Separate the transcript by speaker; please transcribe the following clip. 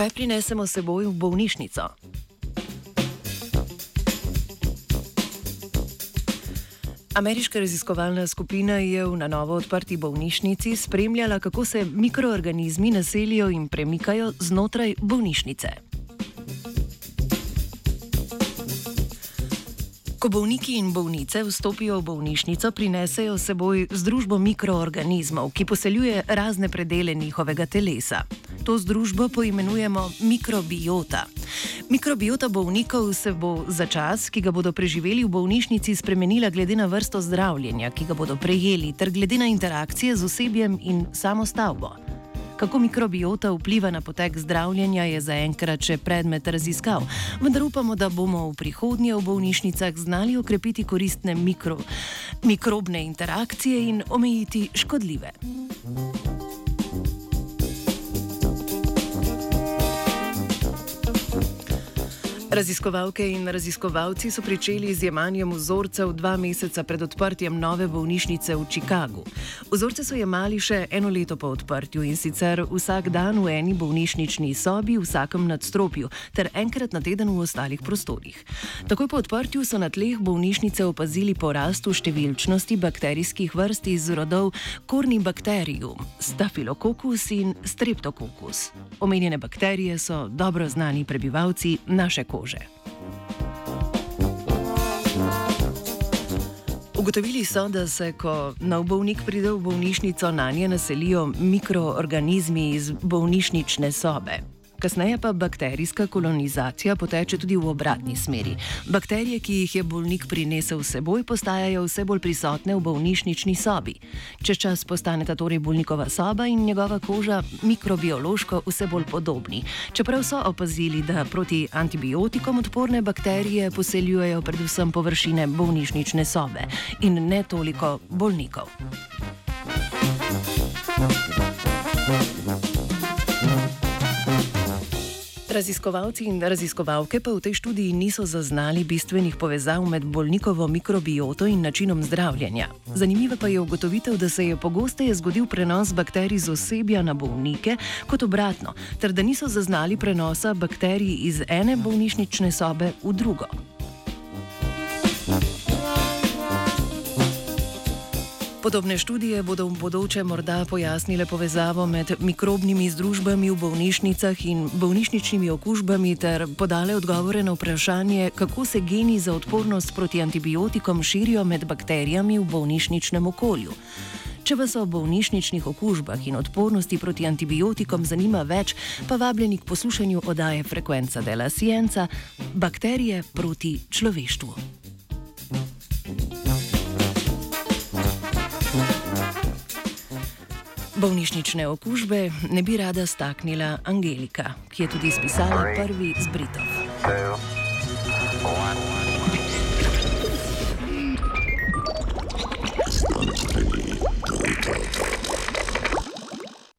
Speaker 1: Kaj prinesemo s seboj v bolnišnico? Ameriška raziskovalna skupina je v na novo odprti bolnišnici spremljala, kako se mikroorganizmi naselijo in premikajo znotraj bolnišnice. Ko bolniki in bolnice vstopijo v bolnišnico, prinesejo s seboj združbo mikroorganizmov, ki poseljuje razne predele njihovega telesa. To združbo poimenujemo mikrobiota. Mikrobiota bolnikov se bo za čas, ki ga bodo preživeli v bolnišnici, spremenila glede na vrsto zdravljenja, ki ga bodo prejeli, ter glede na interakcije z osebjem in samo stavbo. Kako mikrobiota vpliva na potek zdravljenja, je zaenkrat še predmet raziskav, vendar upamo, da bomo v prihodnje v bolnišnicah znali okrepiti koristne mikro, mikrobne interakcije in omejiti škodljive. Raziskovalke in raziskovalci so pričeli z jemanjem vzorcev dva meseca pred odprtjem nove bolnišnice v Chicagu. Vzorce so jemali še eno leto po odprtju in sicer vsak dan v eni bolnišnični sobi, v vsakem nadstropju, ter enkrat na teden v ostalih prostorih. Takoj po odprtju so na tleh bolnišnice opazili porast v številčnosti bakterijskih vrst iz rodov Cornybacterium, Staphylococcus in Streptococcus. Omenjene bakterije so dobro znani prebivalci naše kože kože. Ugotovili so, da se, ko nov bolnik pride v bolnišnico, na nje naselijo mikroorganizmi iz bolnišnične sobe. Kasneje pa bakterijska kolonizacija poteče tudi v obratni smeri. Bakterije, ki jih je bolnik prinesel s seboj, postajajo vse bolj prisotne v bolnišnični sobi. Čez čas postaneta torej bolnikova soba in njegova koža mikrobiološko vse bolj podobni. Čeprav so opazili, da proti antibiotikom odporne bakterije poseljujejo predvsem površine bolnišnične sobe in ne toliko bolnikov. Raziskovalci in raziskovalke pa v tej študiji niso zaznali bistvenih povezav med bolnikovo mikrobioto in načinom zdravljenja. Zanimiva pa je ugotovitev, da se je pogosteje zgodil prenos bakterij z osebja na bolnike kot obratno, ter da niso zaznali prenosa bakterij iz ene bolnišnične sobe v drugo. Podobne študije bodo v bodoče morda pojasnile povezavo med mikrobnimi združbami v bolnišnicah in bolnišničnimi okužbami ter podale odgovore na vprašanje, kako se geni za odpornost proti antibiotikom širijo med bakterijami v bolnišničnem okolju. Če vas o bolnišničnih okužbah in odpornosti proti antibiotikom zanima več, pa vabljeni k poslušanju oddaje Frekvenca della Scienza: Bakterije proti človeštvu. Bolnišnične okužbe ne bi rada staknila Angelika, ki je tudi spisala prvi z Britov. Two, one.